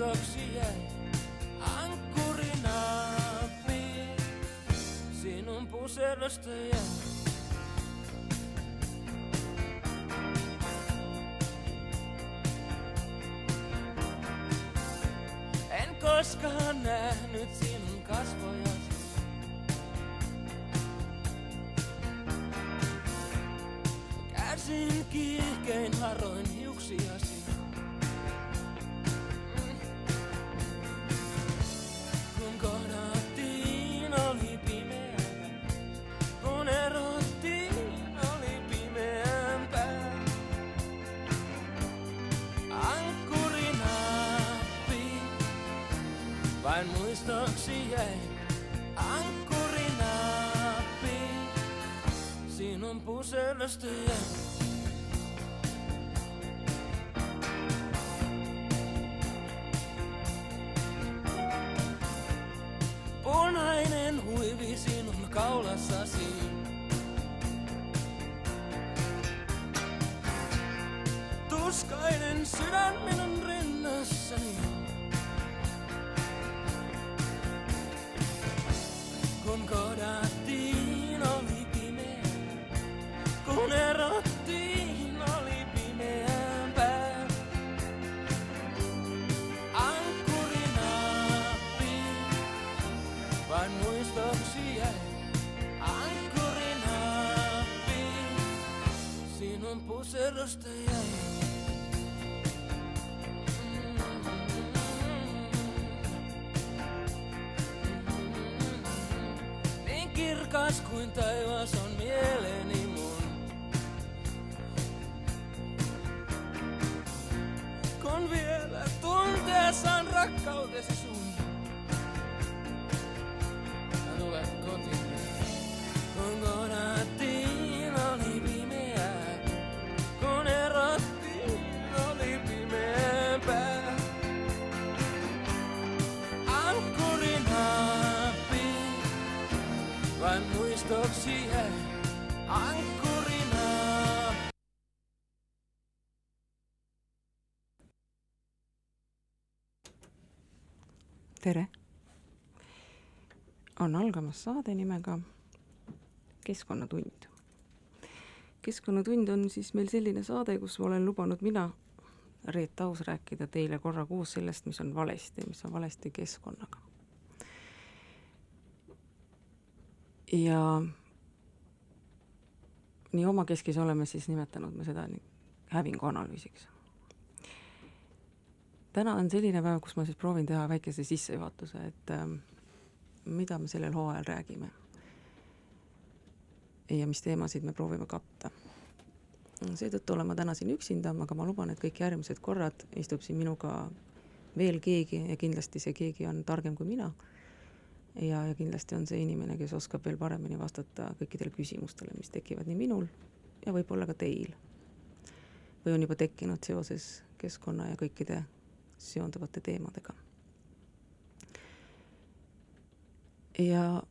up taksi jäi ankkuri. Sinun puselöstä Punainen huivi sinun kaulassasi. Jäi. Niin kirkas kuin taivas on tere! on algamas saade nimega Keskkonnatund. keskkonnatund on siis meil selline saade, kus olen lubanud mina, Reet Aus, rääkida teile korra kuus sellest, mis on valesti, mis on valesti keskkonnaga. ja nii omakeskis oleme siis nimetanud me seda nii hävingu analüüsiks täna on selline päev, kus ma siis proovin teha väikese sissejuhatuse, et ähm, mida me sellel hooajal räägime. ja mis teemasid me proovime katta. seetõttu olen ma täna siin üksinda, aga ma luban, et kõik järgmised korrad istub siin minuga veel keegi ja kindlasti see keegi on targem kui mina. ja, ja kindlasti on see inimene, kes oskab veel paremini vastata kõikidele küsimustele, mis tekivad nii minul ja võib-olla ka teil. või on juba tekkinud seoses keskkonna ja kõikide seonduvate teemadega. ja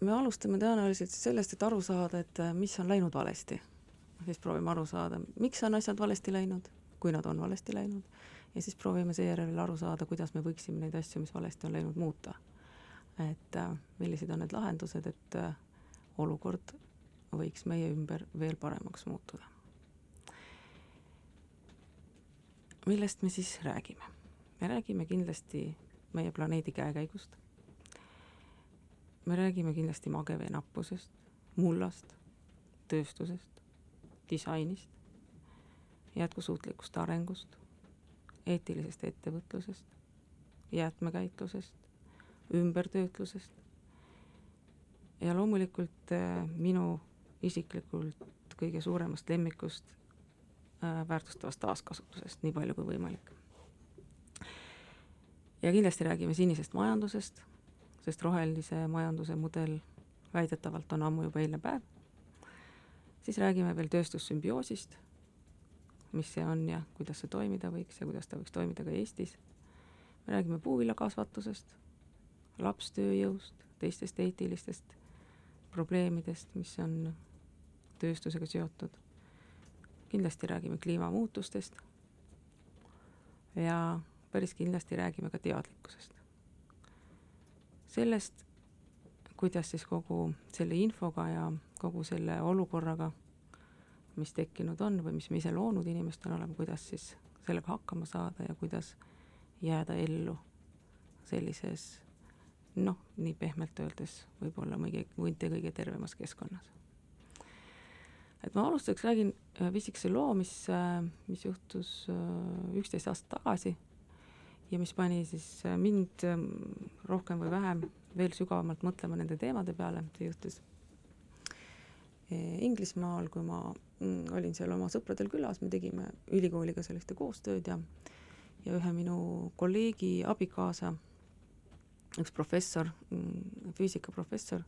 me alustame tõenäoliselt sellest, et aru saada, et äh, mis on läinud valesti. siis proovime aru saada, miks on asjad valesti läinud, kui nad on valesti läinud, ja siis proovime seejärel aru saada, kuidas me võiksime neid asju, mis valesti on läinud, muuta. et äh, millised on need lahendused, et äh, olukord võiks meie ümber veel paremaks muutuda. Millest me siis räägime? me räägime kindlasti meie planeedi käekäigust. me räägime kindlasti magevee nappusest, mullast, tööstusest, disainist, jätkusuutlikust arengust, eetilisest ettevõtlusest, jäätmekäitlusest, ümbertöötlusest ja loomulikult äh, minu isiklikult kõige suuremast lemmikust väärtustavast taaskasutusest, nii palju kui võimalik. ja kindlasti räägime sinisest majandusest, sest rohelise majanduse mudel väidetavalt on ammu juba eilne päev. siis räägime veel tööstussümbioosist, mis see on ja kuidas see toimida võiks ja kuidas ta võiks toimida ka Eestis. me räägime puuviljakasvatusest, lapstööjõust, teistest eetilistest probleemidest, mis on tööstusega seotud. Kindlasti räägime kliimamuutustest ja päris kindlasti räägime ka teadlikkusest. sellest, kuidas siis kogu selle infoga ja kogu selle olukorraga, mis tekkinud on või mis me ise loonud inimestena oleme, kuidas siis sellega hakkama saada ja kuidas jääda ellu sellises noh, nii pehmelt öeldes võib-olla mõige, mitte kõige tervemas keskkonnas. Et ma alustuseks räägin äh, pisikese loo, mis, äh, mis juhtus äh, üksteist aastat tagasi ja mis pani siis mind ähm, rohkem või vähem veel sügavamalt mõtlema nende teemade peale, see juhtus. Inglismaal, kui ma mm, olin seal oma sõpradel külas, me tegime ülikooliga sellist koostööd ja ja ühe minu kolleegi abikaasa üks professor, mm, füüsikaprofessor,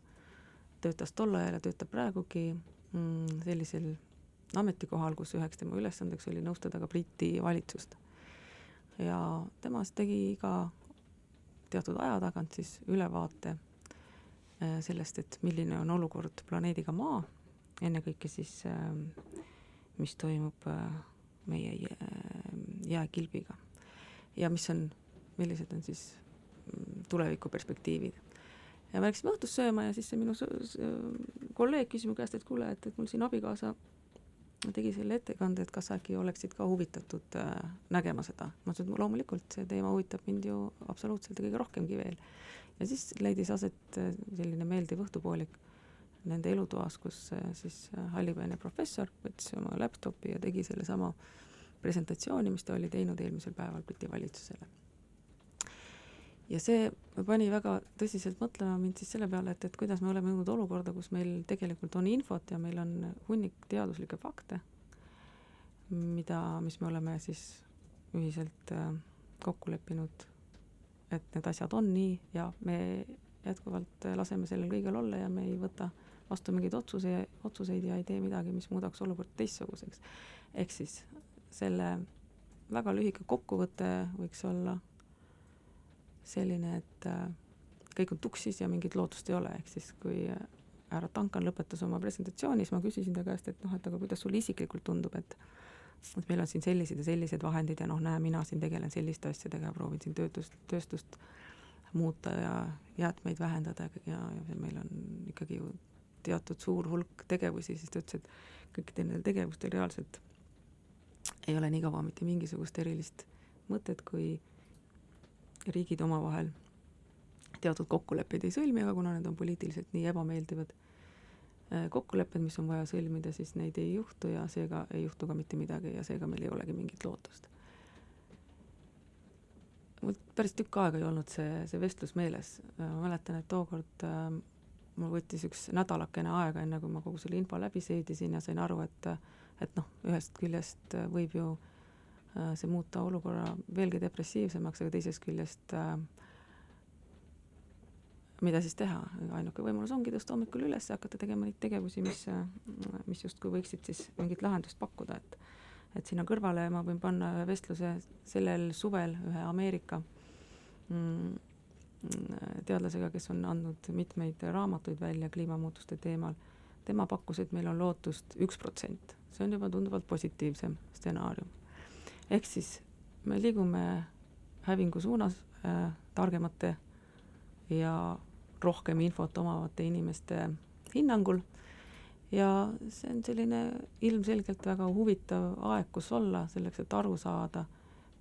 töötas tol ajal ja töötab praegugi sellisel ametikohal, kus üheks tema ülesandeks oli nõustada ka Briti valitsust. ja tema siis tegi iga teatud aja tagant siis ülevaate äh, sellest, et milline on olukord planeediga Maa, ennekõike siis ähm, mis toimub äh, meie jääkilbiga ja mis on, millised on siis tulevikuperspektiivid. ja me läksime õhtust sööma ja siis see minu kolleeg küsis mu käest, et kuule, et, et mul siin abikaasa tegi selle ettekande, et kas äkki oleksid ka huvitatud äh, nägema seda. ma ütlesin, et loomulikult, see teema huvitab mind ju absoluutselt ja kõige rohkemgi veel. ja siis leidis aset äh, selline meeldiv õhtupoolik nende elutoas, kus äh, siis äh, hallipäine professor võttis oma laptopi ja tegi sellesama presentatsiooni, mis ta oli teinud eelmisel päeval Briti valitsusele ja see pani väga tõsiselt mõtlema mind siis selle peale, et, et kuidas me oleme jõudnud olukorda, kus meil tegelikult on infot ja meil on hunnik teaduslikke fakte, mida, mis me oleme siis ühiselt äh, kokku leppinud, et need asjad on nii ja me jätkuvalt laseme sellel kõigel olla ja me ei võta vastu mingeid otsuse, otsuseid ja ei tee midagi, mis muudaks olukorda teistsuguseks. ehk siis selle väga lühike kokkuvõte võiks olla selline, et äh, kõik on tuksis ja mingit lootust ei ole, ehk siis kui äh, härra Duncan lõpetas oma presentatsiooni, siis ma küsisin ta käest, et noh, et aga kuidas sulle isiklikult tundub, et et meil on siin sellised ja sellised vahendid ja noh, näe, mina siin tegelen selliste asjadega ja proovin siin töötust, tööstust muuta ja jäätmeid vähendada ja, ja meil on ikkagi ju teatud suur hulk tegevusi, siis ta ütles, et kõikidel nendel tegevustel reaalselt ei ole nii kaua mitte mingisugust erilist mõtet, kui riigid omavahel teatud kokkuleppeid ei sõlmi, aga kuna need on poliitiliselt nii ebameeldivad äh, kokkulepped, mis on vaja sõlmida, siis neid ei juhtu ja seega ei juhtu ka mitte midagi ja seega meil ei olegi mingit lootust. mul päris tükk aega ei olnud see, see vestlus meeles, ma mäletan, et tookord äh, mul võttis üks nädalakene aega, enne kui ma kogu selle info läbi seedisin ja sain aru, et et noh, ühest küljest võib ju äh, Äh, see muuta olukorra veelgi depressiivsemaks, aga teisest küljest äh, mida siis teha, ainuke võimalus ongi tõsta hommikul üles ja hakata tegema neid tegevusi, mis, äh, mis justkui võiksid siis mingit lahendust pakkuda, et et sinna kõrvale ma võin panna ühe vestluse sellel suvel ühe Ameerika mm, teadlasega, kes on andnud mitmeid raamatuid välja kliimamuutuste teemal. tema pakkus, et meil on lootust üks protsent, see on juba tunduvalt positiivsem stsenaarium ehk siis me liigume hävingu suunas äh, targemate ja rohkem infot omavate inimeste hinnangul. Ja see on selline ilmselgelt väga huvitav aeg, kus olla, selleks et aru saada,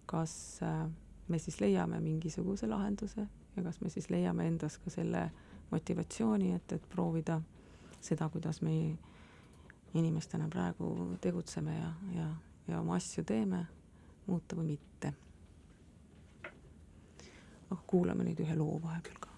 kas äh, me siis leiame mingisuguse lahenduse ja kas me siis leiame endas ka selle motivatsiooni, et, et proovida seda, kuidas me inimestena praegu tegutseme ja, ja, ja oma asju teeme muuta või mitte. aga kuulame nüüd ühe loo vahepeal ka.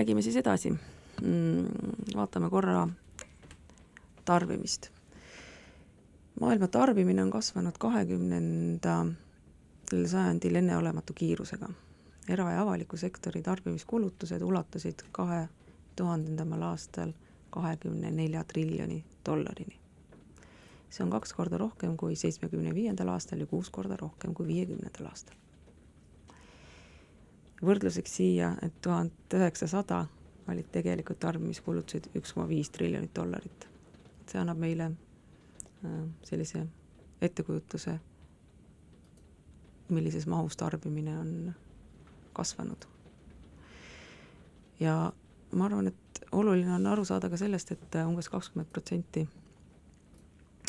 Räägime siis edasi mm,. vaatame korra tarbimist. maailma tarbimine on kasvanud kahekümnendal sajandil enneolematu kiirusega. era- ja avaliku sektori tarbimiskulutused ulatusid kahe tuhandendamal aastal kahekümne nelja triljoni dollarini. see on kaks korda rohkem kui seitsmekümne viiendal aastal ja kuus korda rohkem kui viiekümnendal aastal võrdluseks siia, et tuhat üheksasada olid tegelikult tarbimiskulutused üks koma viis triljonit dollarit. see annab meile äh, sellise ettekujutuse, millises mahus tarbimine on kasvanud. ja ma arvan, et oluline on aru saada ka sellest, et umbes kakskümmend protsenti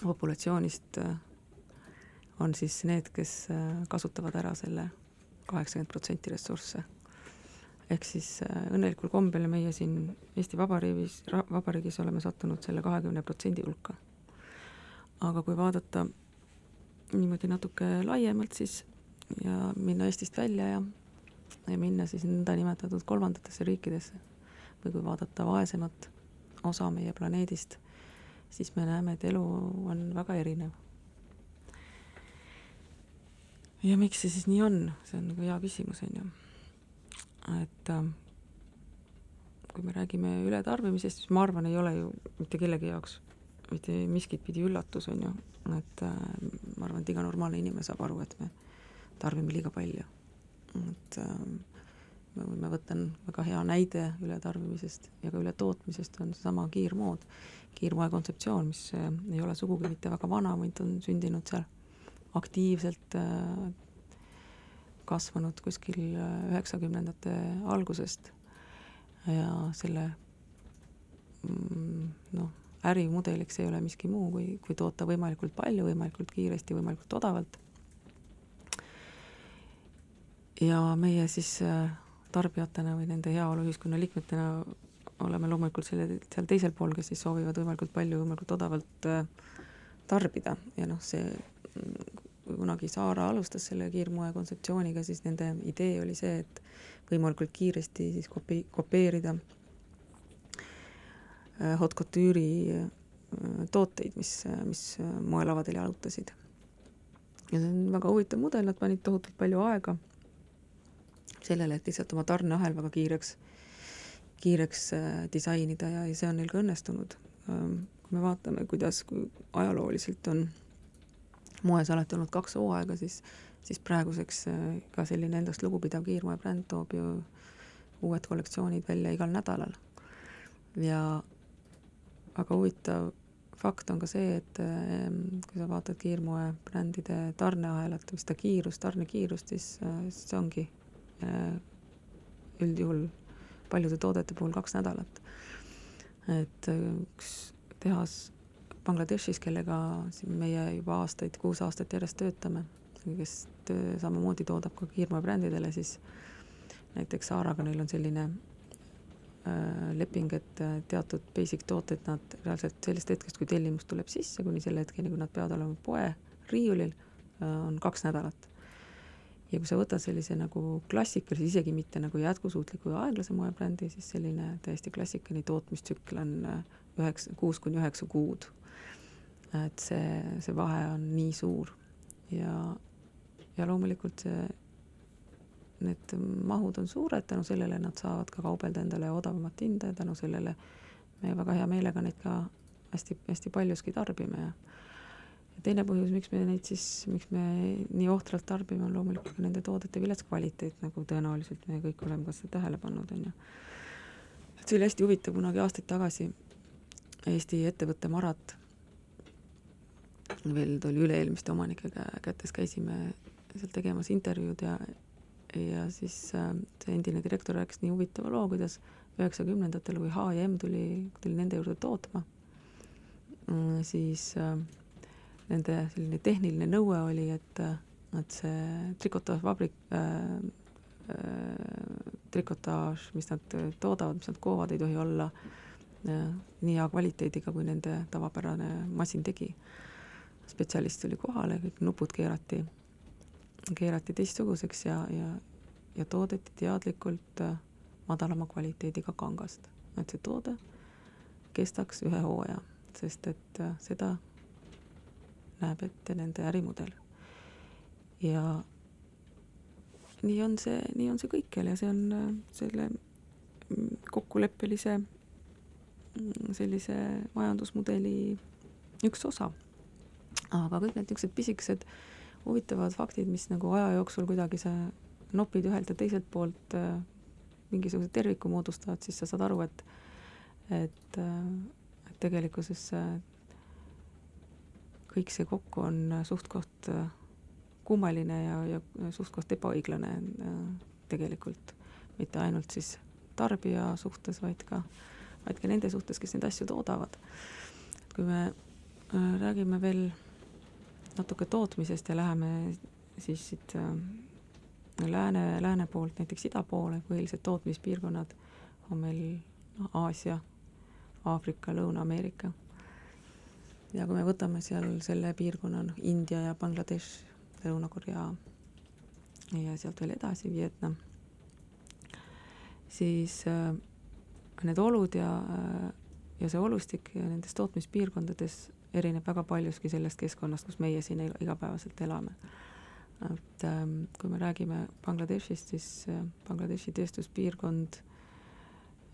populatsioonist äh, on siis need, kes äh, kasutavad ära selle kaheksakümmend protsenti ressursse. ehk siis äh, õnnelikul kombel meie siin Eesti Vabariigis, Vabariigis oleme sattunud selle kahekümne protsendi hulka. aga kui vaadata niimoodi natuke laiemalt, siis ja minna Eestist välja ja, ja minna siis nõndanimetatud kolmandatesse riikidesse või kui vaadata vaesemat osa meie planeedist, siis me näeme, et elu on väga erinev ja miks see siis nii on, see on nagu hea küsimus, on ju. et äh, kui me räägime ületarbimisest, siis ma arvan, ei ole ju mitte kellegi jaoks mitte miskit pidi üllatus, on ju, et äh, ma arvan, et iga normaalne inimene saab aru, et me tarbime liiga palju. et äh, me võime võtta väga hea näide ületarbimisest ja ka ületootmisest on seesama kiirmood, kiirmoe kontseptsioon, mis äh, ei ole sugugi mitte väga vana, vaid on sündinud seal aktiivselt äh, kasvanud kuskil äh, üheksakümnendate algusest ja selle mm, noh, ärimudeliks ei ole miski muu, kui, kui toota võimalikult palju, võimalikult kiiresti, võimalikult odavalt. ja meie siis äh, tarbijatena või nende heaoluühiskonna liikmetena oleme loomulikult selle, seal teisel pool, kes siis soovivad võimalikult palju, võimalikult odavalt tarbida ja noh, see kui kunagi Saara alustas selle kiirmoe kontseptsiooniga, siis nende idee oli see, et võimalikult kiiresti siis kopi-, kopeerida äh, haute couture'i äh, tooteid, mis, mis moelavadel jalutasid. ja see on väga huvitav mudel, nad panid tohutult palju aega sellele, et lihtsalt oma tarneahel väga kiireks, kiireks äh, disainida ja, ja see on neil ka õnnestunud. Kui me vaatame, kuidas, kui ajalooliselt on moes alati olnud kaks hooaega, siis, siis praeguseks äh, ka selline endast lugupidav kiirmoebränd toob ju uued kollektsioonid välja igal nädalal. ja väga huvitav fakt on ka see, et ähm, kui sa vaatad kiirmoebrändide tarneahelat või seda kiirust, tarnekiirust, siis, äh, see ongi äh, üldjuhul paljude toodete puhul kaks nädalat. et üks tehas Bangladeshis, kellega siin meie juba aastaid, kuus aastat järjest töötame, kes töö samamoodi toodab ka kiirmoebrändidele, siis näiteks Saaraga neil on selline äh, leping, et äh, teatud basic tooted nad reaalselt sellest hetkest, kui tellimus tuleb sisse, kuni selle hetkeni, kui nad peavad olema poe riiulil äh,, on kaks nädalat. ja kui sa võtad sellise nagu klassikalise, isegi mitte nagu jätkusuutliku ja aeglase moebrändi, siis selline täiesti klassikaline tootmistsükkel on äh, üheksa, kuus kuni üheksa kuud et see, see vahe on nii suur ja, ja loomulikult see, need mahud on suured, tänu sellele nad saavad ka kaubelda endale odavamat hinda ja tänu sellele me väga hea meelega neid ka hästi-hästi paljuski tarbime ja ja teine põhjus, miks me neid siis, miks me nii ohtralt tarbime, on loomulikult ka nende toodete vilets kvaliteet, nagu tõenäoliselt me kõik oleme ka seda tähele pannud, on ju. et see oli hästi huvitav, kunagi aastaid tagasi Eesti ettevõtte Marat veel tuli üle-eelmiste omanike kätes, käisime seal tegemas intervjuud ja ja siis äh, see endine direktor rääkis nii huvitava loo, kuidas üheksakümnendatel, kui H ja M tuli, tuli nende juurde tootma, mm, siis äh, nende selline tehniline nõue oli, et, et see trikotaažvabrik äh,, äh, trikotaaž, mis nad toodavad, mis nad koovad, ei tohi olla äh, nii hea kvaliteediga, kui nende tavapärane masin tegi spetsialist tuli kohale, kõik nupud keerati, keerati teistsuguseks ja, ja, ja toodeti teadlikult äh, madalama kvaliteediga kangast, et see toode kestaks ühe hooaja, sest et äh, seda näeb ette nende ärimudel. ja nii on see, nii on see kõikjal ja see on äh, selle mm, kokkuleppelise mm, sellise majandusmudeli üks osa. Aga kõik need niisugused pisikesed huvitavad faktid, mis nagu aja jooksul kuidagi sa nopid ühelt ja teiselt poolt äh, mingisuguse terviku moodustavad, siis sa saad aru, et et, äh, et tegelikkuses äh, kõik see kokku on suht-koht kummaline ja, ja suht-koht ebaõiglane tegelikult, mitte ainult siis tarbija suhtes, vaid ka, vaid ka nende suhtes, kes neid asju toodavad. kui me räägime veel natuke tootmisest ja läheme siis siit lääne, lääne poolt näiteks ida poole, põhilised tootmispiirkonnad on meil noh, Aasia, Aafrika, Lõuna-Ameerika. ja kui me võtame seal selle piirkonna, noh, India ja Bangladesh, Lõuna-Korea ja sealt veel edasi, Vietnam, siis äh, need olud ja äh,, ja see olustik nendes tootmispiirkondades erineb väga paljuski sellest keskkonnast, kus meie siin igapäevaselt elame. et ähm, kui me räägime Bangladeshist, siis äh, Bangladeshi tööstuspiirkond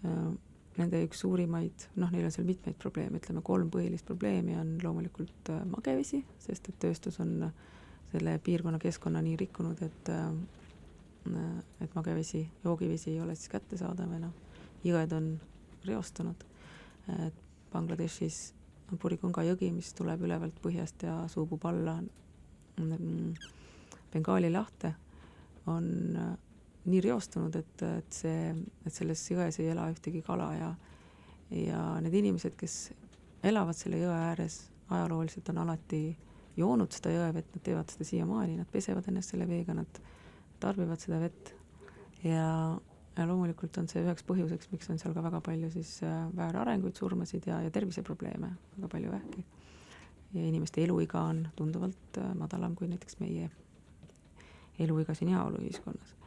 äh, nende üks suurimaid, noh, neil on seal mitmeid probleeme, ütleme kolm põhilist probleemi on loomulikult äh, magevesi, sest et tööstus on selle piirkonna keskkonna nii rikkunud, et et magevesi, joogivesi ei ole siis kättesaadav enam, jõed on reostunud, Bangladeshis on Purikunga jõgi, mis tuleb ülevalt põhjast ja suubub alla. Mm, Bengaali lahte, on nii reostunud, et, et see, et selles jões ei ela ühtegi kala ja ja need inimesed, kes elavad selle jõe ääres, ajalooliselt on alati joonud seda jõevett, nad teevad seda siiamaani, nad pesevad ennast selle veega, nad tarbivad seda vett. Ja loomulikult on see üheks põhjuseks, miks on seal ka väga palju siis äh, väärarenguid, surmasid ja, ja terviseprobleeme, väga palju vähki. ja inimeste eluiga on tunduvalt äh, madalam kui näiteks meie eluiga siin heaoluühiskonnas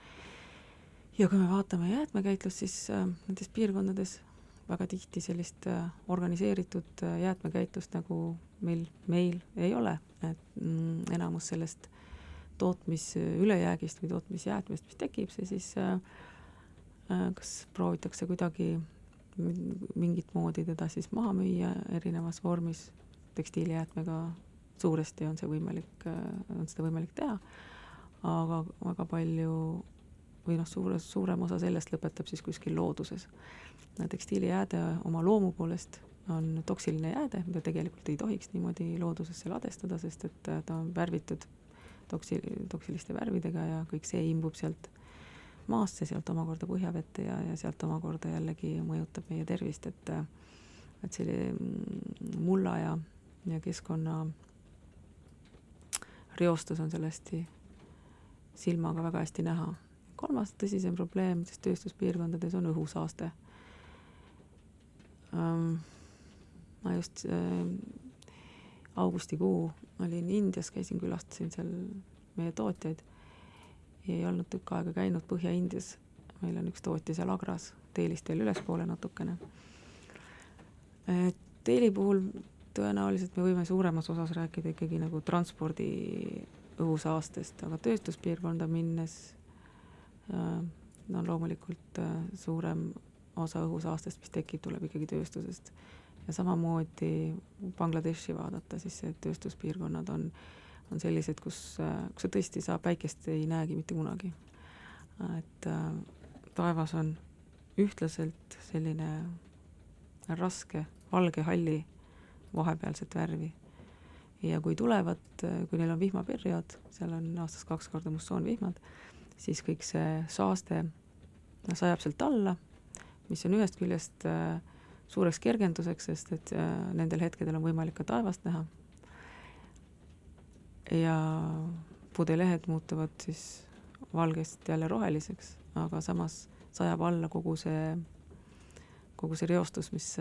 ja kui me vaatame jäätmekäitlust, siis äh, nendes piirkondades väga tihti sellist äh, organiseeritud äh, jäätmekäitlust nagu meil, meil ei ole, et mm, enamus sellest tootmisülejäägist või tootmisjäätmest, mis tekib, see siis äh, äh, kas proovitakse kuidagi mingit moodi teda siis maha müüa erinevas vormis, tekstiilijäätmega suuresti on see võimalik, on seda võimalik teha, aga väga palju või noh, suure, suurem osa sellest lõpetab siis kuskil looduses. tekstiilijääde oma loomu poolest on toksiline jääde, mida tegelikult ei tohiks niimoodi loodusesse ladestada, sest et ta on värvitud toksi-, toksiliste värvidega ja kõik see imbub sealt maasse, sealt omakorda põhjavette ja, ja sealt omakorda jällegi mõjutab meie tervist, et et selle mulla ja, ja keskkonna reostus on seal hästi silmaga väga hästi näha kolmas tõsisem probleem siis tööstuspiirkondades on õhusaaste ähm,. ma just äh, augustikuu olin Indias, käisin, külastasin seal meie tootjaid. Ei olnud tükk aega käinud Põhja-Indias, meil on üks tootja seal Agras, Teelist veel ülespoole natukene. Teeli puhul tõenäoliselt me võime suuremas osas rääkida ikkagi nagu transpordi õhusaastest, aga tööstuspiirkonda minnes Äh, no loomulikult äh, suurem osa õhusaastest, mis tekib, tuleb ikkagi tööstusest. ja samamoodi Bangladeshi vaadata, siis see tööstuspiirkonnad on, on sellised, kus, äh, kus sa tõesti, sa päikest ei näegi mitte kunagi. et taevas on ühtlaselt selline raske valge-halli vahepealset värvi. ja kui tulevad, kui neil on vihmaperiood, seal on aastas kaks korda mussoonvihmad, siis kõik see saaste sajab sealt alla, mis on ühest küljest äh, suureks kergenduseks, sest et äh, nendel hetkedel on võimalik ka taevast näha. Ja pudelehed muutuvad siis valgest jälle roheliseks, aga samas sajab alla kogu see, kogu see reostus, mis,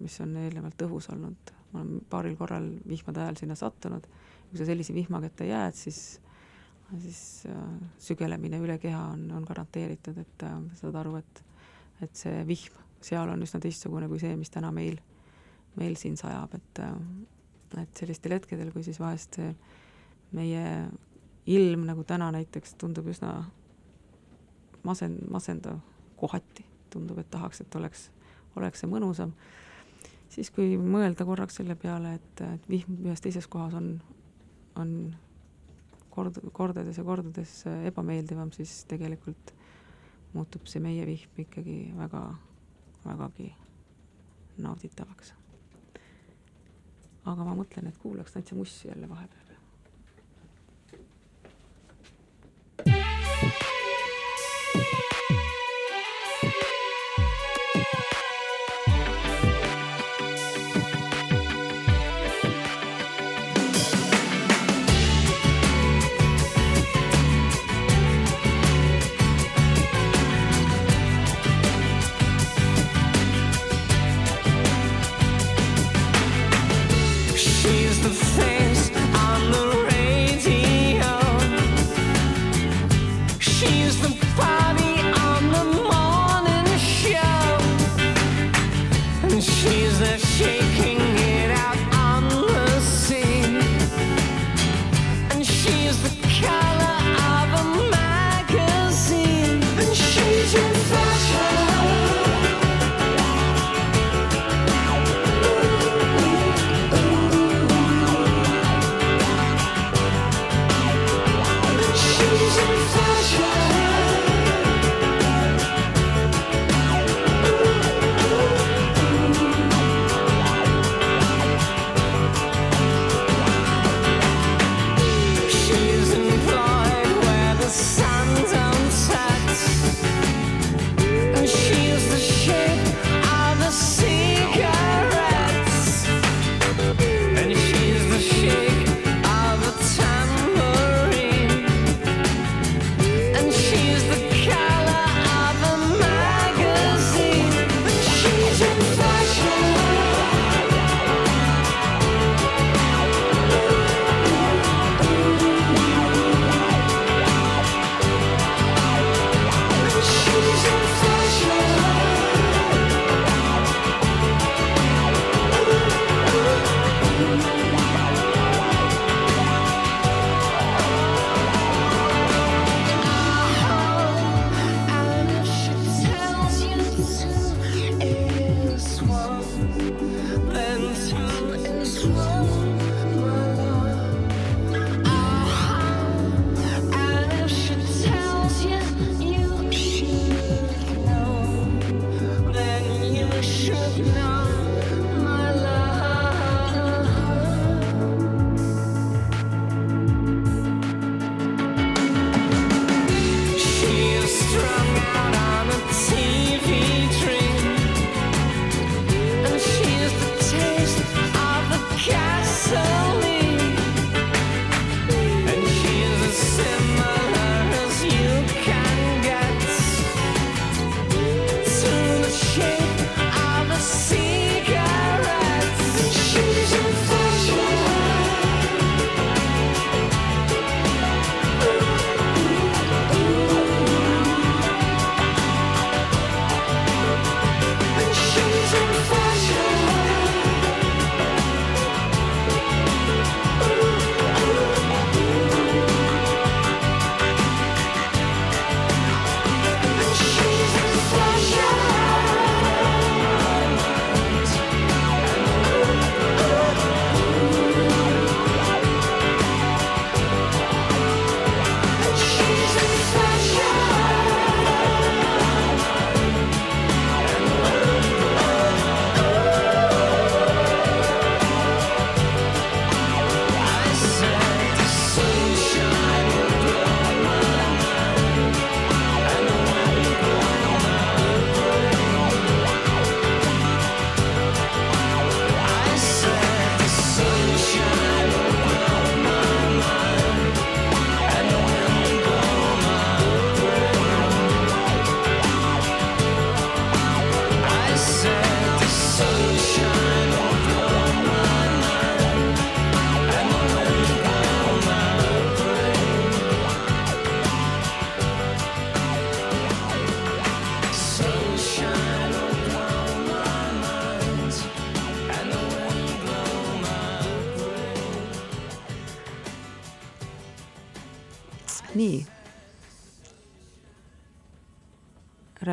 mis on eelnevalt õhus olnud. ma olen paaril korral vihmade ajal sinna sattunud, kui sa sellise vihma kätte jääd, siis siis äh, sügelemine üle keha on, on garanteeritud, et äh, saad aru, et, et see vihm seal on üsna teistsugune kui see, mis täna meil, meil siin sajab, et, äh, et sellistel hetkedel, kui siis vahest meie ilm nagu täna näiteks tundub üsna masen-, masendav kohati, tundub, et tahaks, et oleks, oleks see mõnusam, siis kui mõelda korraks selle peale, et, et vihm ühes teises kohas on, on kord, kordades ja kordades ebameeldivam, siis tegelikult muutub see meie vihm ikkagi väga, vägagi nauditavaks. Aga ma mõtlen, et kuulaks täitsa mussi jälle vahepeal.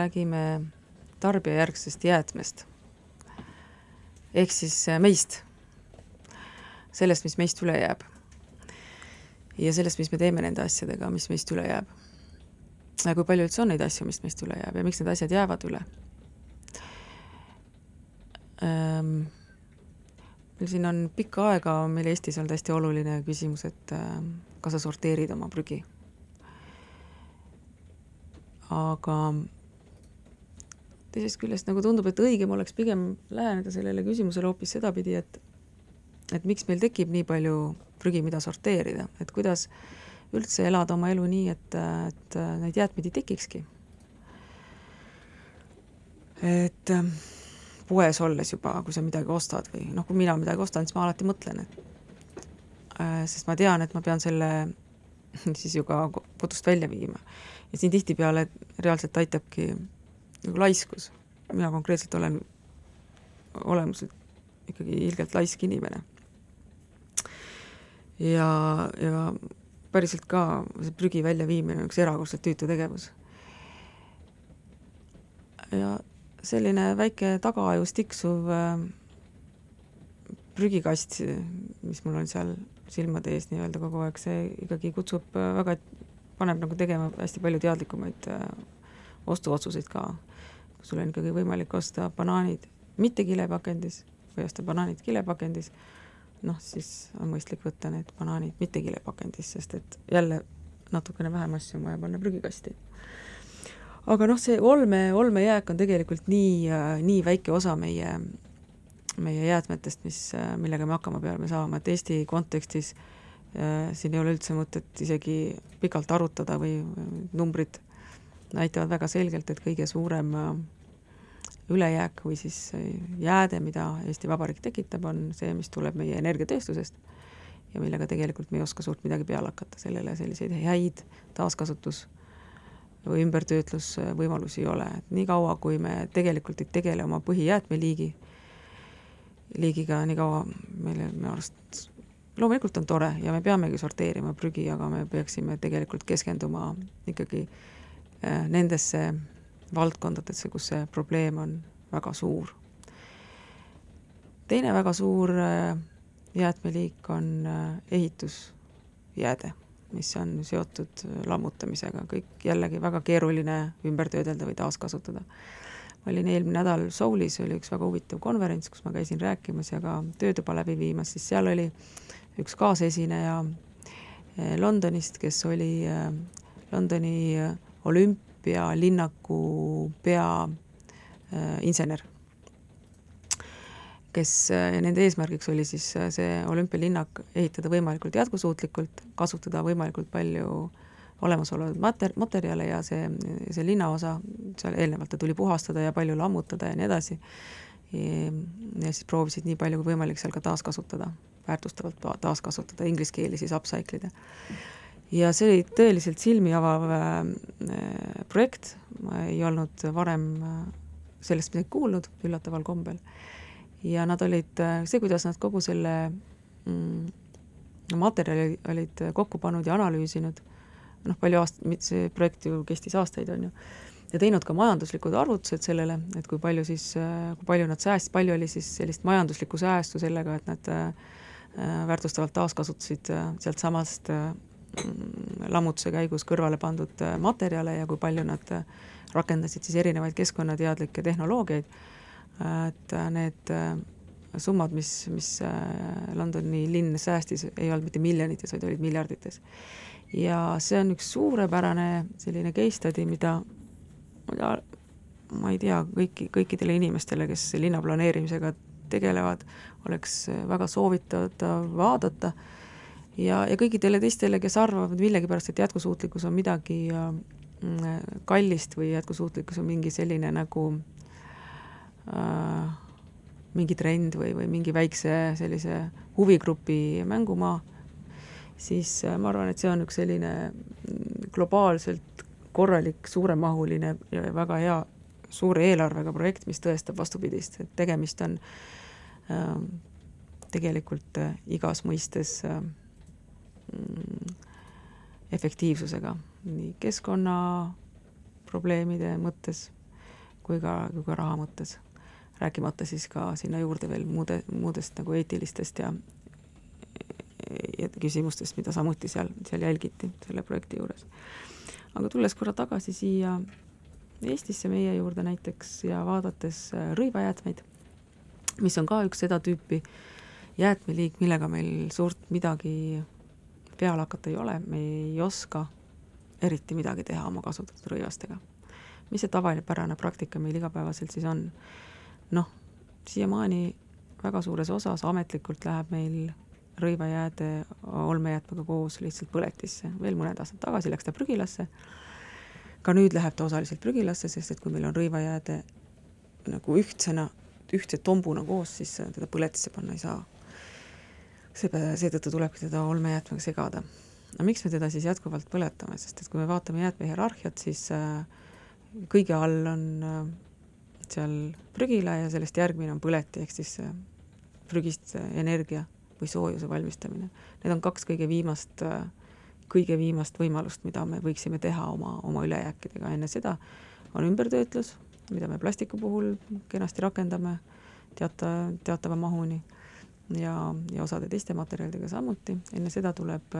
Räägime tarbijajärgsest jäätmest. ehk siis äh, meist. sellest, mis meist üle jääb. ja sellest, mis me teeme nende asjadega, mis meist üle jääb. kui palju üldse on neid asju, mis meist üle jääb ja miks need asjad jäävad üle ähm, meil siin on pikka aega, meil Eestis olnud hästi oluline küsimus, et äh, kas sa sorteerid oma prügi. aga teisest küljest nagu tundub, et õigem oleks pigem läheneda sellele küsimusele hoopis sedapidi, et et miks meil tekib nii palju prügi, mida sorteerida, et kuidas üldse elada oma elu nii, et, et neid jäätmeid ei tekikski. et äh, poes olles juba, kui sa midagi ostad või noh, kui mina midagi ostan, siis ma alati mõtlen, et äh, sest ma tean, et ma pean selle siis ju ka kodust välja viima. ja siin tihtipeale reaalselt aitabki nagu laiskus. mina konkreetselt olen olemuselt ikkagi ilgelt laisk inimene. ja, ja päriselt ka see prügi väljaviimine on üks erakordselt tüütu tegevus. ja selline väike tagaajus tiksuv äh, prügikast, mis mul on seal silmade ees nii-öelda kogu aeg, see ikkagi kutsub väga, paneb nagu tegema hästi palju teadlikumaid äh, ostuotsuseid ka. Sul on ikkagi võimalik osta banaanid mitte kilepakendis või osta banaanid kilepakendis, noh, siis on mõistlik võtta need banaanid mitte kilepakendis, sest et jälle natukene vähem asju on vaja panna prügikasti. Aga noh, see olme, olmejääk on tegelikult nii, nii väike osa meie, meie jäätmetest, mis, millega me hakkama peame saama, et Eesti kontekstis äh, siin ei ole üldse mõtet isegi pikalt arutada või numbrid näitavad väga selgelt, et kõige suurem äh, ülejääk või siis jääde, mida Eesti Vabariik tekitab, on see, mis tuleb meie energiatööstusest ja millega tegelikult me ei oska suurt midagi peale hakata, sellele selliseid häid taaskasutus või ümbertöötlusvõimalusi ei ole, et niikaua, kui me tegelikult ei tegele oma põhijäätmeliigi, liigiga, nii kaua meile minu arust loomulikult on tore ja me peamegi sorteerima prügi, aga me peaksime tegelikult keskenduma ikkagi äh, nendesse valdkondadesse, kus see probleem on väga suur. teine väga suur äh, jäätmeliik on äh, ehitusjääde mis on seotud lammutamisega, kõik jällegi väga keeruline ümber töödelda või taaskasutada. ma olin eelmine nädal Soulis, oli üks väga huvitav konverents, kus ma käisin rääkimas ja ka töötuba läbi viimas, siis seal oli üks kaasesineja Londonist, kes oli eh, Londoni olümpialinnaku peainsener kes, äh, nende eesmärgiks oli siis äh, see olümpialinnak ehitada võimalikult jätkusuutlikult, kasutada võimalikult palju olemasolevaid mater-, materjale ja see, see linnaosa, seal eelnevalt ta tuli puhastada ja palju lammutada ja nii edasi, ja siis proovisid nii palju kui võimalik seal ka taaskasutada, väärtustavalt taaskasutada, inglise keeli siis upcycle ida. Ja see oli tõeliselt silmi avav äh, projekt, ma ei olnud varem äh, sellest midagi kuulnud, üllataval kombel. Ja nad olid, see, kuidas nad kogu selle mm, materjali olid kokku pannud ja analüüsinud, noh, palju aast-, see projekt ju kestis aastaid, on ju, ja teinud ka majanduslikud arvutused sellele, et kui palju siis, kui palju nad sääst-, palju oli siis sellist majanduslikku säästu sellega, et nad äh, väärtustavalt taaskasutasid äh, sealtsamast äh, lammutuse käigus kõrvale pandud äh, materjale ja kui palju nad äh, rakendasid siis erinevaid keskkonnateadlikke tehnoloogiaid et äh, need äh, summad, mis, mis Londoni linn säästis, ei olnud mitte miljonites, vaid olid miljardites. ja see on üks suurepärane selline case study, mida ma ei tea, kõiki, kõikidele inimestele, kes linna planeerimisega tegelevad, oleks väga soovitatav vaadata ja, ja kõikidele teistele, kes arvavad millegipärast, et jätkusuutlikkus on midagi kallist või jätkusuutlikkus on mingi selline nagu äh, mingi trend või, või mingi väikse sellise huvigrupi mängumaa, siis äh, ma arvan, et see on üks selline globaalselt korralik, suuremahuline ja väga hea suure eelarvega projekt, mis tõestab vastupidist, et tegemist on äh, tegelikult äh, igas mõistes äh, efektiivsusega nii keskkonnaprobleemide mõttes kui ka, kui ka raha mõttes. rääkimata siis ka sinna juurde veel muude, muudest nagu eetilistest ja ja küsimustest, mida samuti seal, seal jälgiti selle projekti juures. aga tulles korra tagasi siia Eestisse meie juurde näiteks ja vaadates äh, rõivajäätmeid, mis on ka üks seda tüüpi jäätmeliik, millega meil suurt midagi peale hakata ei ole, me ei oska eriti midagi teha oma kasutatud rõivastega. mis see tavapärane praktika meil igapäevaselt siis on? noh, siiamaani väga suures osas ametlikult läheb meil rõivajääde olmejäätmega koos lihtsalt põletisse, veel mõned aastad tagasi läks ta prügilasse, ka nüüd läheb ta osaliselt prügilasse, sest et kui meil on rõivajääde nagu ühtsena, ühtse tombuna koos, siis teda põletisse panna ei saa. See, seetõttu tulebki teda olmejäätmega segada. no miks me teda siis jätkuvalt põletame, sest et kui me vaatame jäätme hierarhiat, siis äh, kõige all on äh, seal prügila ja sellest järgmine on põleti, ehk siis äh, prügist energia või soojuse valmistamine. Need on kaks kõige viimast, kõige viimast võimalust, mida me võiksime teha oma, oma ülejääkidega, enne seda on ümbertöötlus, mida me plastiku puhul kenasti rakendame teata, teatava mahuni ja, ja osade teiste materjalidega samuti, enne seda tuleb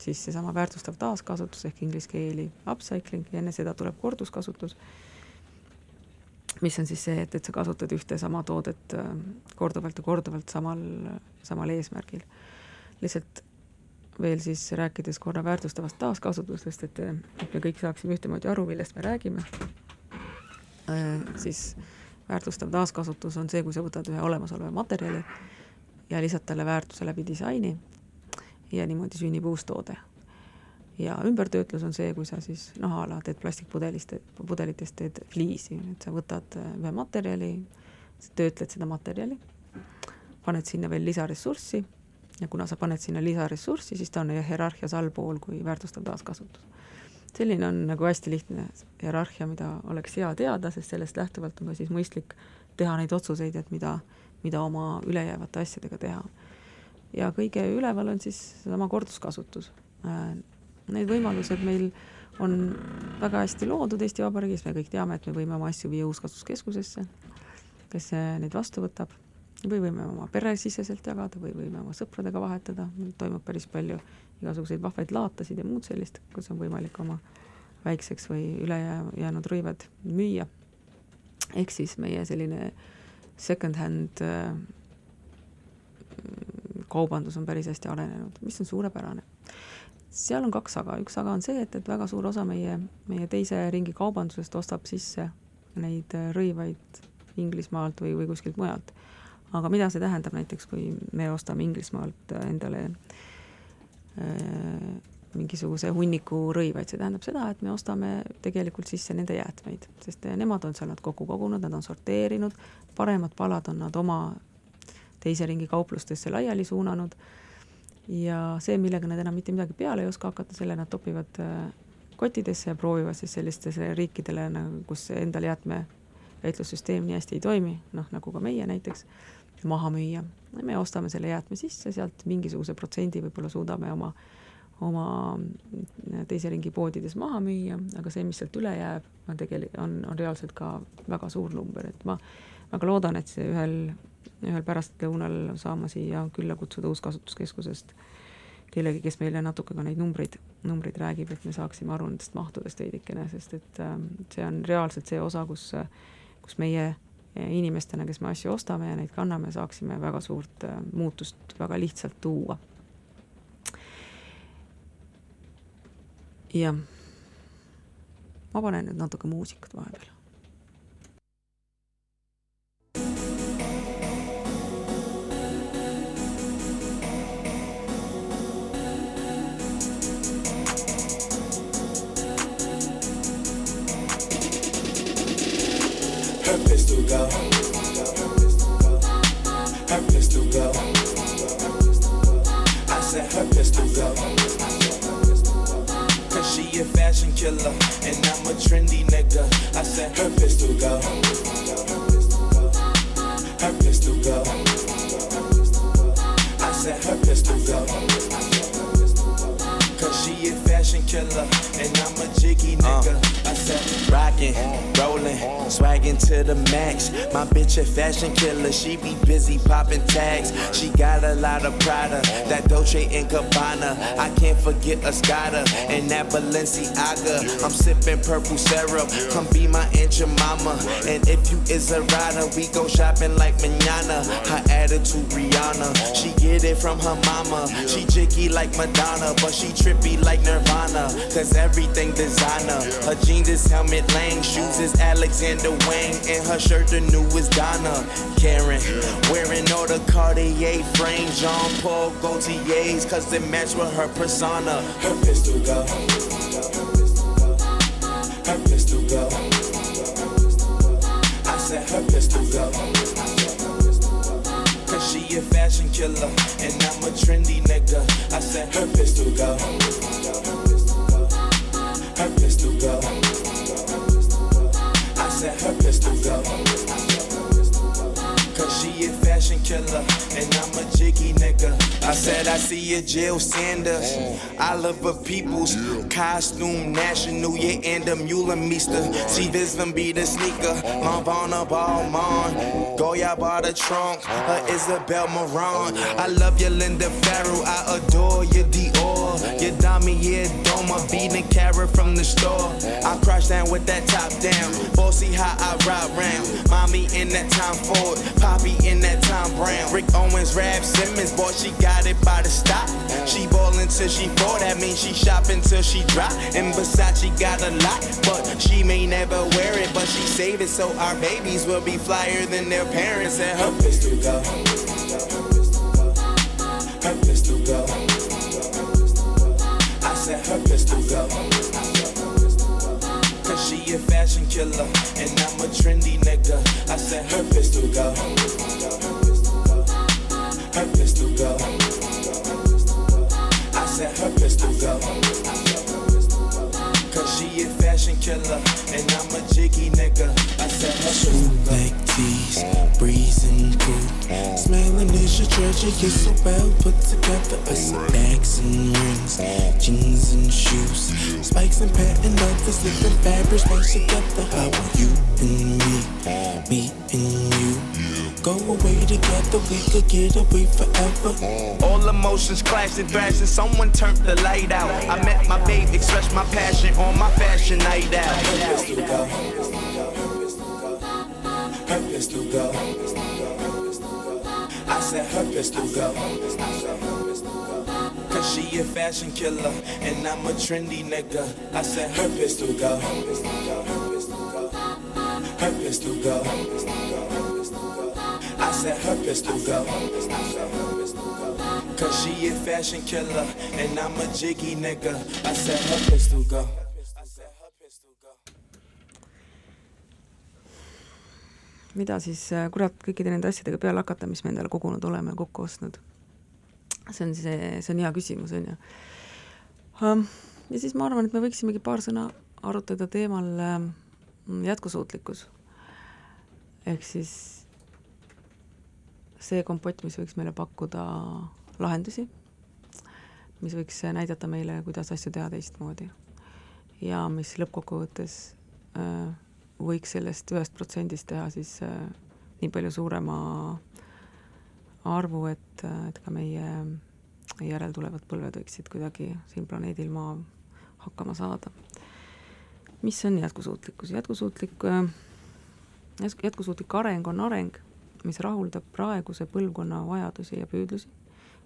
siis seesama väärtustav taaskasutus ehk inglise keeli upcycling ja enne seda tuleb korduskasutus mis on siis see, et, et sa kasutad ühte sama toodet äh, korduvalt ja korduvalt samal, samal eesmärgil. lihtsalt veel siis rääkides korra väärtustavast taaskasutusest, et, et me kõik saaksime ühtemoodi aru, millest me räägime, äh, siis väärtustav taaskasutus on see, kui sa võtad ühe olemasoleva materjali ja lisad talle väärtuse läbi disaini ja niimoodi sünnib uus toode ja ümbertöötlus on see, kui sa siis noh, a la teed plastikpudelist, pudelitest teed fliisi, et sa võtad äh, ühe materjali, töötled seda materjali, paned sinna veel lisaressurssi ja kuna sa paned sinna lisaressurssi, siis ta on hierarhias allpool kui väärtustav taaskasutus. selline on nagu hästi lihtne hierarhia, mida oleks hea teada, sest sellest lähtuvalt on ka siis mõistlik teha neid otsuseid, et mida, mida oma ülejäävate asjadega teha. ja kõige üleval on siis seesama korduskasutus äh, need võimalused meil on väga hästi loodud Eesti Vabariigis, me kõik teame, et me võime oma asju viia uuskasutuskeskusesse, kes neid vastu võtab, või võime oma peresiseselt jagada või võime oma sõpradega vahetada, toimub päris palju igasuguseid vahvaid laatasid ja muud sellist, kus on võimalik oma väikseks või ülejäänud rõivad müüa. ehk siis meie selline second-hand äh, kaubandus on päris hästi arenenud, mis on suurepärane seal on kaks aga, üks aga on see, et, et väga suur osa meie, meie teise ringi kaubandusest ostab sisse neid äh, rõivaid Inglismaalt või, või kuskilt mujalt. aga mida see tähendab näiteks, kui me ostame Inglismaalt endale äh, mingisuguse hunniku rõivaid, see tähendab seda, et me ostame tegelikult sisse nende jäätmeid, sest äh, nemad on seal nad kokku kogunud, nad on sorteerinud, paremad palad on nad oma teise ringi kauplustesse laiali suunanud ja see, millega nad enam mitte midagi peale ei oska hakata, selle nad topivad äh, kottidesse ja proovivad siis sellistesse riikidele nagu, kus endal jäätmekäitlussüsteem nii hästi ei toimi, noh nagu ka meie näiteks, maha müüa. me ostame selle jäätme sisse, sealt mingisuguse protsendi võib-olla suudame oma, oma teise ringi poodides maha müüa, aga see, mis sealt üle jääb, on tegelikult, on, on reaalselt ka väga suur number, et ma väga loodan, et see ühel ühel pärastlõunal saama siia külla kutsuda Uuskasutuskeskusest kellegi, kes meile natuke ka neid numbreid, numbreid räägib, et me saaksime aru nendest mahtudest veidikene, sest et äh, see on reaalselt see osa, kus, kus meie inimestena, kes me asju ostame ja neid kanname, saaksime väga suurt äh, muutust väga lihtsalt tuua. Jah, ma panen nüüd natuke muusikat vahepeal Can't forget Escada and that Balenciaga. I'm sippin' purple syrup, come be my Aunt Jemima. And if you is a rider, we go shopping like manana. Her attitude Rihanna, she get it from her mama. She jiggy like Madonna, but she trippy like Nirvana. Cause everything designer. Her jeans is Helmet Lang, shoes is Alexander Wang, and her shirt the newest Donna. Karen, wearing all the Cartier frames, Jean Paul Gaultier's, cause they match with her persona. Her pistol go. Her pistol go. I said her pistol go. Cause she a fashion killer, and I'm a trendy nigga. I said her pistol go. Her pistol go. I said her pistol go. Cause she a fashion killer, and I'm a jiggy nigga. I said I see a Jill Sanders. I love her people's costume national, yeah, and a Meester. See this one be the sneaker. Lavana Balmain. Goya bought the trunk. Her Isabel Marant. I love your Linda Farrow. I adore your Dior. Your Dami, yeah, Doma. Beating carrot from the store. I crash down with that top down. Bossy how I ride round. Mommy in that Tom Ford. Poppy in that Tom Brown. Rick Owens, Rap Simmons. Boy, she got it by the stop. She ballin' till she fall. That means she shopping till she drop. And Versace got a lot. But she may never wear it. But she save it so our babies will be flyer than their parents. And her pistol go. Her pistol go. Her pistol go. Cause she a fashion killer, and I'm a trendy nigga. I said her pistol go. Her pistol go. I said her pistol go. Cause she a fashion killer, and I'm a jiggy nigga. I said her pistol go. Black breezing cool. Smelling is your treasure, you're so well put together. I see bags and rings, jeans and shoes. Spikes and patent leathers, living fabrics mixed together. How are you and me, me and you? Go away together, we could get away forever. All emotions clashed and thrashed, and someone turned the light out. I met my babe, expressed my passion on my fashion night out. Her pistol go. Her pistol go. I said her pistol go. Cause she a fashion killer, and I'm a trendy nigga. I said her pistol go. Her pistol go. I said her pistol go. Cause she a fashion killer, and I'm a jiggy nigga. I said her pistol go. Mida siis äh, kurat kõikide nende asjadega peale hakata, mis me endale kogunud oleme ja kokku ostnud? see on see, see on hea küsimus, on ju. ja siis ma arvan, et me võiksimegi paar sõna arutada teemal ähm, jätkusuutlikkus. ehk siis see kompott, mis võiks meile pakkuda lahendusi, mis võiks näidata meile, kuidas asju teha teistmoodi. ja mis lõppkokkuvõttes äh, võiks sellest ühest protsendist teha siis äh, nii palju suurema arvu, et, et ka meie järeltulevad põlved võiksid kuidagi siin planeedil Maa hakkama saada. mis on jätkusuutlikkus? jätkusuutlik, jätkusuutlik areng on areng, mis rahuldab praeguse põlvkonna vajadusi ja püüdlusi,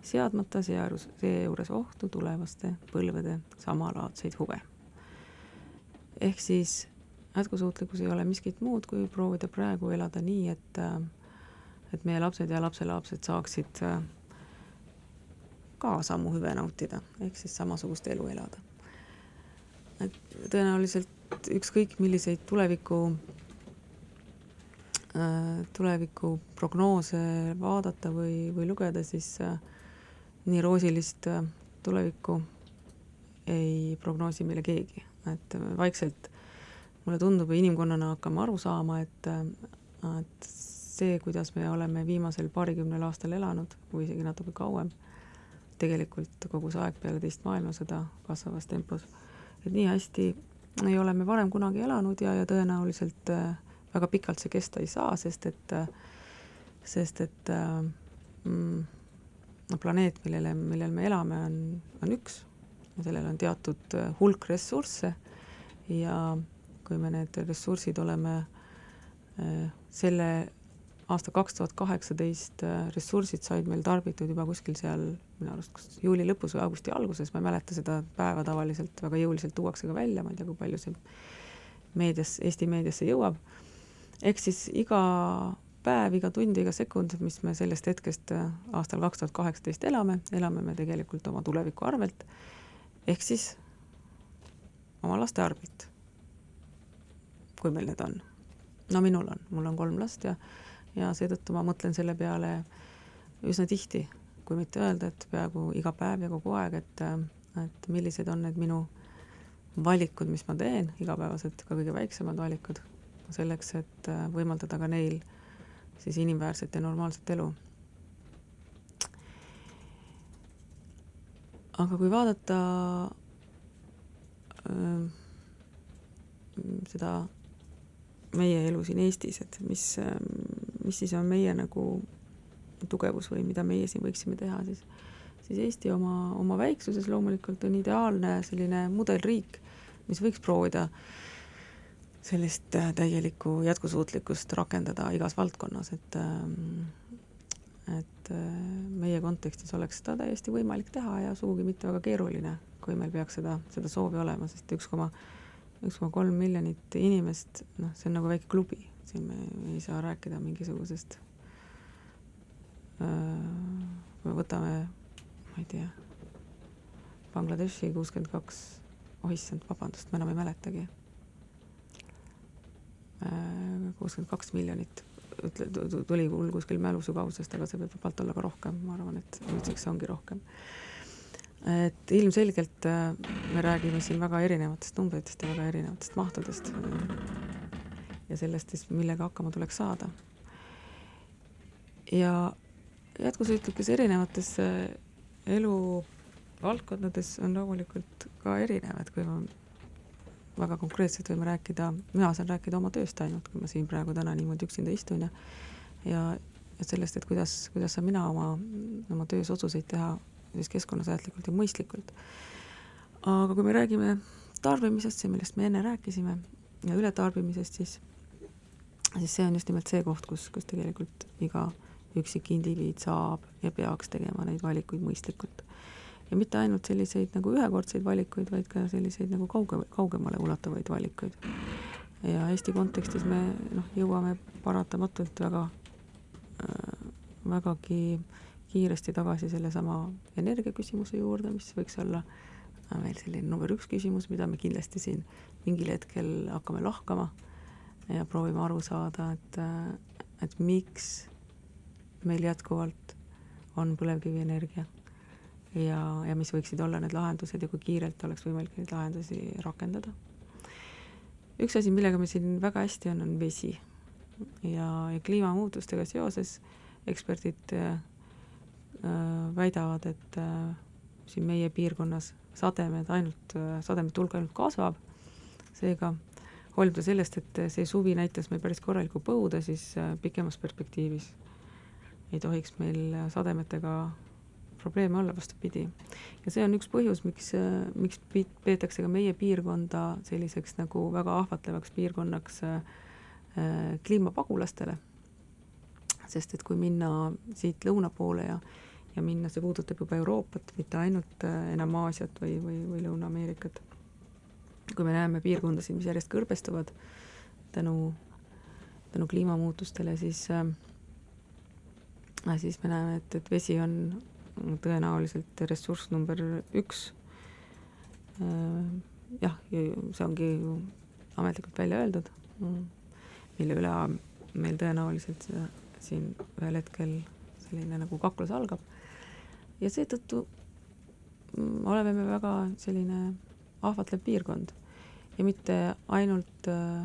seadmata seejuures, seejuures ohtu tulevaste põlvede samalaadseid huve. ehk siis jätkusuutlikkus ei ole miskit muud, kui proovida praegu elada nii, et et meie lapsed ja lapselapsed saaksid ka samu hüve nautida, ehk siis samasugust elu elada. et tõenäoliselt ükskõik milliseid tuleviku, tulevikuprognoose vaadata või, või lugeda, siis nii roosilist tulevikku ei prognoosi meile keegi, et vaikselt mulle tundub, inimkonnana hakkame aru saama, et, et see, kuidas me oleme viimasel paarikümnel aastal elanud või isegi natuke kauem, tegelikult kogu see aeg peale teist maailmasõda kasvavas tempos. et nii hästi ei ole me varem kunagi elanud ja, ja tõenäoliselt äh, väga pikalt see kesta ei saa, sest et äh, sest et äh, mm, planeet, millele, millel me elame, on, on üks ja sellel on teatud hulk ressursse ja kui me need ressursid oleme äh, selle aasta kaks tuhat kaheksateist äh, ressursid said meil tarbitud juba kuskil seal minu arust kas juuli lõpus või augusti alguses, ma ei mäleta seda päeva tavaliselt, väga jõuliselt tuuakse ka välja, ma ei tea, kui palju see meedias, Eesti meediasse jõuab, ehk siis iga päev, iga tund, iga sekund, mis me sellest hetkest äh, aastal kaks tuhat kaheksateist elame, elame me tegelikult oma tuleviku arvelt, ehk siis oma laste arvelt, kui meil need on. no minul on, mul on kolm last ja ja seetõttu ma mõtlen selle peale üsna tihti, kui mitte öelda, et peaaegu iga päev ja kogu aeg, et, et millised on need minu valikud, mis ma teen, igapäevased, ka kõige väiksemad valikud, selleks, et võimaldada ka neil siis inimväärset ja normaalset elu. aga kui vaadata öö, seda meie elu siin Eestis, et mis, mis siis on meie nagu tugevus või mida meie siin võiksime teha, siis siis Eesti oma, oma väiksuses loomulikult on ideaalne selline mudelriik, mis võiks proovida sellist äh, täielikku jätkusuutlikkust rakendada igas valdkonnas, et ähm, et äh, meie kontekstis oleks seda täiesti võimalik teha ja sugugi mitte väga keeruline, kui meil peaks seda, seda soovi olema, sest üks koma üks koma kolm miljonit inimest, noh, see on nagu väike klubi, siin me ei saa rääkida mingisugusest kui me võtame, ma ei tea, Bangladeshi kuuskümmend kaks, oh issand, vabandust, ma enam ei mäletagi. kuuskümmend kaks miljonit, ütle, tuli mul kuskil mälusügavusest, aga see võib vabalt olla ka rohkem, ma arvan, et nüüdseks ongi rohkem et ilmselgelt äh, me räägime siin väga erinevatest numbritest ja väga erinevatest mahtudest. ja sellest siis, millega hakkama tuleks saada. ja jätkusuutlikkus erinevates äh, eluvaldkondades on loomulikult ka erinev, et kui ma väga konkreetselt võime rääkida, mina saan rääkida oma tööst ainult, kui ma siin praegu täna niimoodi üksinda istun ja ja, ja sellest, et kuidas, kuidas saan mina oma, oma töös otsuseid teha siis keskkonnasäästlikult ja mõistlikult. aga kui me räägime tarbimisest, see, millest me enne rääkisime, ja ületarbimisest, siis, siis see on just nimelt see koht, kus, kus tegelikult iga üksik indiviid saab ja peaks tegema neid valikuid mõistlikult. ja mitte ainult selliseid nagu ühekordseid valikuid, vaid ka selliseid nagu kauge, kaugemale ulatuvaid valikuid. ja Eesti kontekstis me noh, jõuame paratamatult väga äh,, vägagi äh, kiiresti tagasi sellesama energiaküsimuse juurde, mis võiks olla meil selline number üks küsimus, mida me kindlasti siin mingil hetkel hakkame lahkama ja proovime aru saada, et, et miks meil jätkuvalt on põlevkivienergia ja, ja mis võiksid olla need lahendused ja kui kiirelt oleks võimalik neid lahendusi rakendada. üks asi, millega me siin väga hästi on, on vesi ja, ja kliimamuutustega seoses eksperdid Äh, väidavad, et äh, siin meie piirkonnas sademed ainult, äh, sademete hulk ainult kasvab, seega hoolimata sellest, et see suvi näitas meil päris korralikku põuda, siis pikemas perspektiivis ei tohiks meil sademetega probleeme olla, vastupidi. ja see on üks põhjus, miks, miks peetakse ka meie piirkonda selliseks nagu väga ahvatlevaks piirkonnaks kliimapagulastele. sest et kui minna siit lõuna poole ja ja minna, see puudutab juba Euroopat, mitte ainult äh, enam Aasiat või, või, või Lõuna-Ameerikat. kui me näeme piirkondasid, mis järjest kõrbestuvad tänu, tänu kliimamuutustele, siis äh, siis me näeme, et, et vesi on tõenäoliselt ressurss number üks äh,. jah, see ongi ju ametlikult välja öeldud, mille üle meil tõenäoliselt siin ühel hetkel selline nagu kaklus algab ja seetõttu mm, oleme me väga selline ahvatlev piirkond. Ja mitte ainult äh,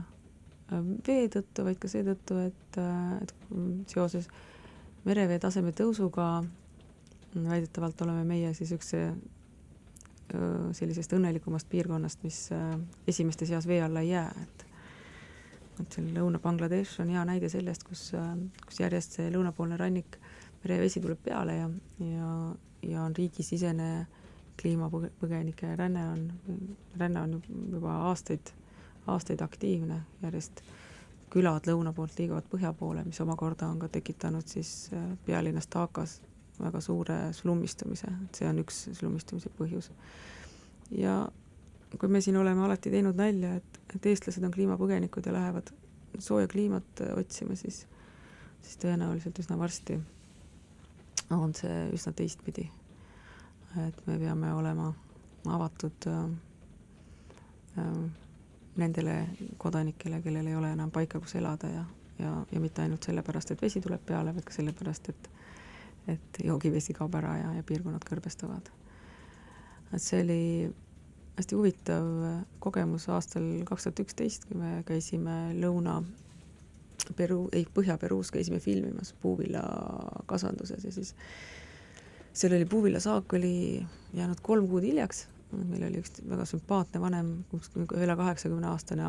vee tõttu, vaid ka seetõttu, et, äh, et seoses merevee taseme tõusuga väidetavalt oleme meie siis üks see öö, sellisest õnnelikumast piirkonnast, mis esimeste seas vee alla ei jää, et et seal Lõuna-Bangladesh on hea näide sellest, kus, kus järjest see lõunapoolne rannik, merevesi tuleb peale ja, ja, ja on riigisisene kliimapõgenike ränne on, ränne on juba aastaid, aastaid aktiivne, järjest külad lõuna poolt liiguvad põhja poole, mis omakorda on ka tekitanud siis pealinnas Dhakas väga suure slummistumise, et see on üks slummistumise põhjus. ja kui me siin oleme alati teinud nalja, et, et eestlased on kliimapõgenikud ja lähevad sooja kliimat otsima, siis, siis tõenäoliselt üsna varsti on see üsna teistpidi. et me peame olema avatud äh, äh, nendele kodanikele, kellel ei ole enam paika, kus elada ja, ja, ja mitte ainult sellepärast, et vesi tuleb peale, vaid ka sellepärast, et et joogivesi kaob ära ja, ja piirkonnad kõrbestuvad. et see oli hästi huvitav kogemus aastal kaks tuhat üksteist, kui me käisime Lõuna Peru, ei Põhja-Peruus käisime filmimas puuvillakasvanduses ja siis seal oli puuvillasaak oli jäänud kolm kuud hiljaks, meil oli üks väga sümpaatne vanem, üle kaheksakümne aastane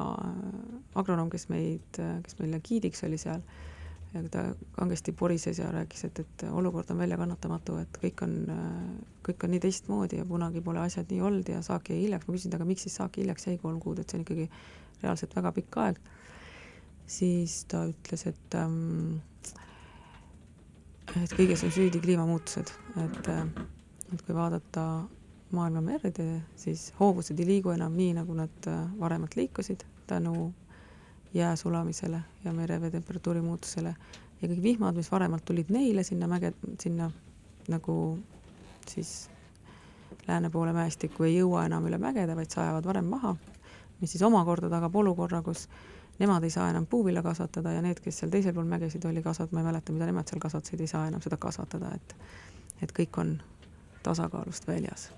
agronoom, kes meid, kes meile giidiks oli seal. Ja ta kangesti porises ja rääkis, et, et olukord on väljakannatamatu, et kõik on, kõik on nii teistmoodi ja kunagi pole asjad nii olnud ja saak jäi hiljaks, ma küsisin, aga miks siis saak hiljaks jäi kolm kuud, et see on ikkagi reaalselt väga pikk aeg. Siis ta ütles, et ähm, et kõiges on süüdi kliimamuutused, et, et kui vaadata maailma merde, siis hoovused ei liigu enam nii, nagu nad varemalt liikusid tänu jää sulamisele ja merevee temperatuuri muutusele. Ja kõik vihmad, mis varemalt tulid neile sinna mäge, sinna nagu siis lääne poole mäestikku ei jõua enam üle mägede, vaid sajavad varem maha, mis siis omakorda tagab olukorra, kus nemad ei saa enam puuvilla kasvatada ja need, kes seal teisel pool mägesid oli kasvat-, ma ei mäleta, mida nemad seal kasvatasid, ei saa enam seda kasvatada, et et kõik on tasakaalust väljas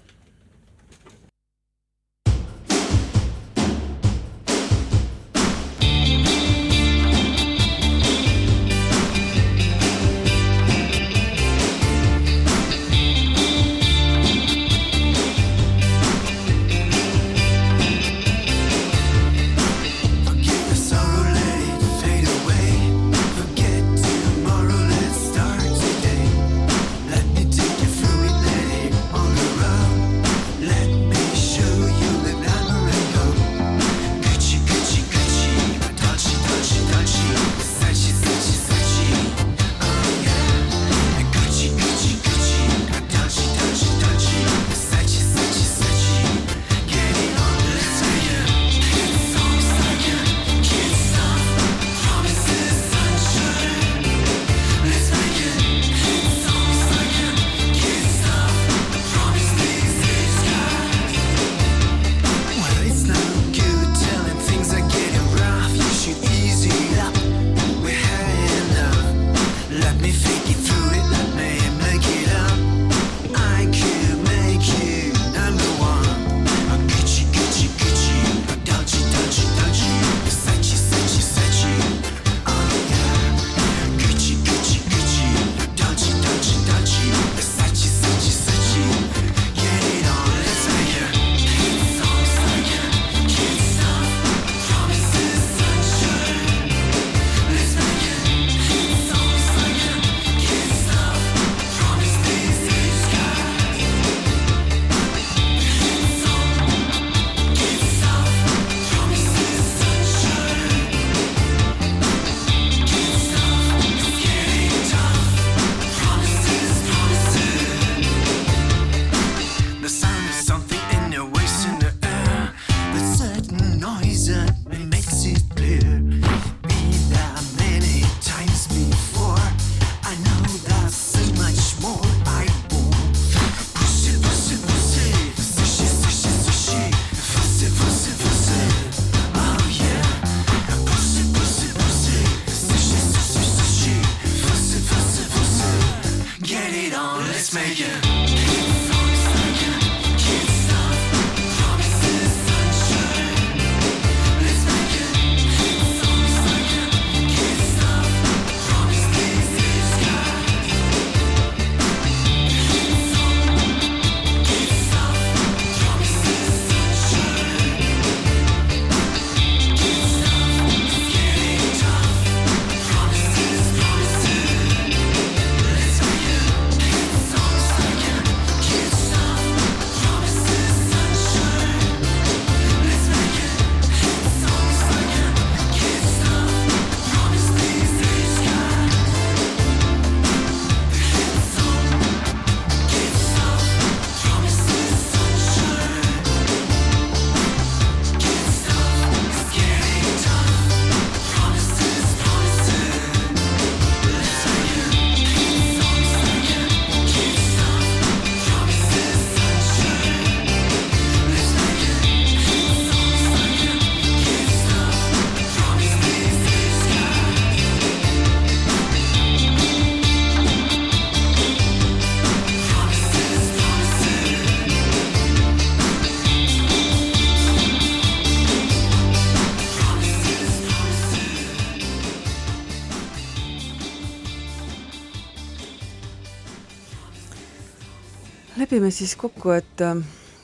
lepime siis kokku, et äh,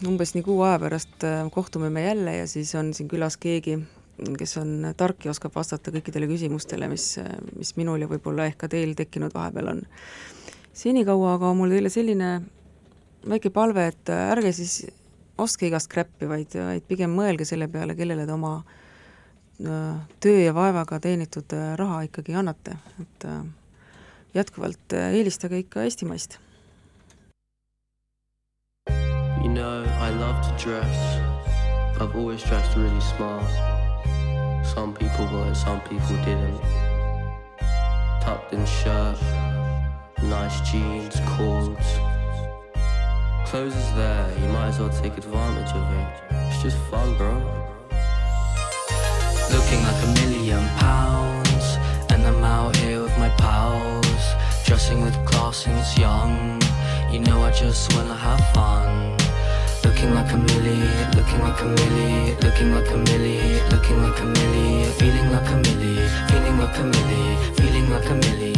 umbes nii kuu aja pärast äh, kohtume me jälle ja siis on siin külas keegi, kes on tark ja oskab vastata kõikidele küsimustele, mis, mis minul ja võib-olla ehk ka teil tekkinud vahepeal on. senikaua aga on mul teile selline väike palve, et ärge siis ostke igast kräppi, vaid, vaid pigem mõelge selle peale, kellele te oma äh, töö ja vaevaga teenitud äh, raha ikkagi annate, et äh, jätkuvalt eelistage ikka eestimaist. You know, I love to dress. I've always dressed really smart. Some people it, some people didn't. Tucked in shirt, nice jeans, cords. Clothes is there, you might as well take advantage of it. It's just fun, bro. Looking like a million pounds, and I'm out here with my pals, dressing with class since young. You know I just wanna have fun. Looking like a milli, looking like a milli, looking like a milli, looking like a milli, feeling like a milli, feeling like a milli, feeling like a milli.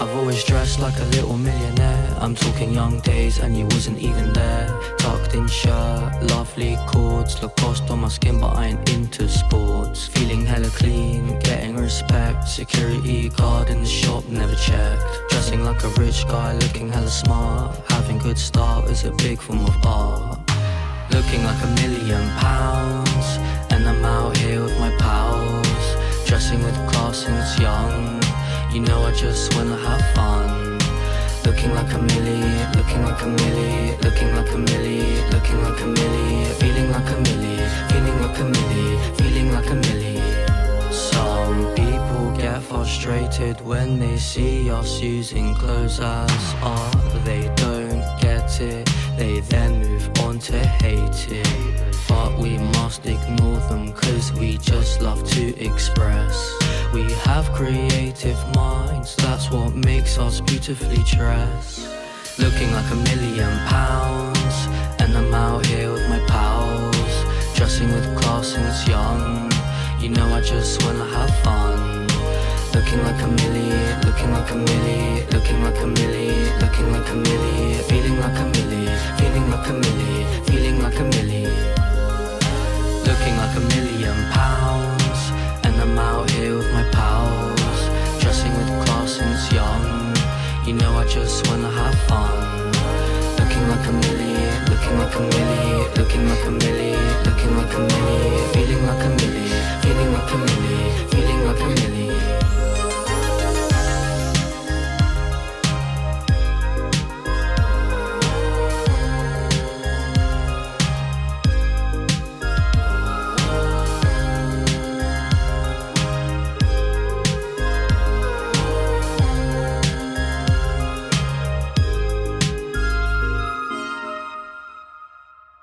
I've always dressed like a little millionaire. I'm talking young days and you wasn't even there. Tucked in shirt, lovely chords, Lacoste on my skin, but I ain't into sports. Feeling hella clean, getting respect. Security guard in the shop, never checked. Dressing like a rich guy, looking hella smart. Having good style is a big form of art. Looking like a million pounds, and I'm out here with my pals. Dressing with class since young. You know I just wanna have fun. Looking like a milli, looking like a milli, looking like a milli, looking like a milli, feeling like a milli, feeling like a milli, feeling like a milli. Some people get frustrated when they see us using clothes as art. They don't get it, they then move on to hate it. But we must ignore them cause we just love to express. We have creative minds, that's what makes us beautifully dressed. Looking like a million pounds, and I'm out here with my pals, dressing with class since young. You know I just wanna have fun. Looking like a milli, looking like a milli, looking like a milli, looking like a milli, feeling like a milli, feeling like a milli, feeling like a milli. Looking like a million pounds. With my pals, dressing with class since young. You know I just wanna have fun. Looking like a milli, looking like a milli, looking like a milli, looking like a milli, feeling like a milli, feeling like a milli, feeling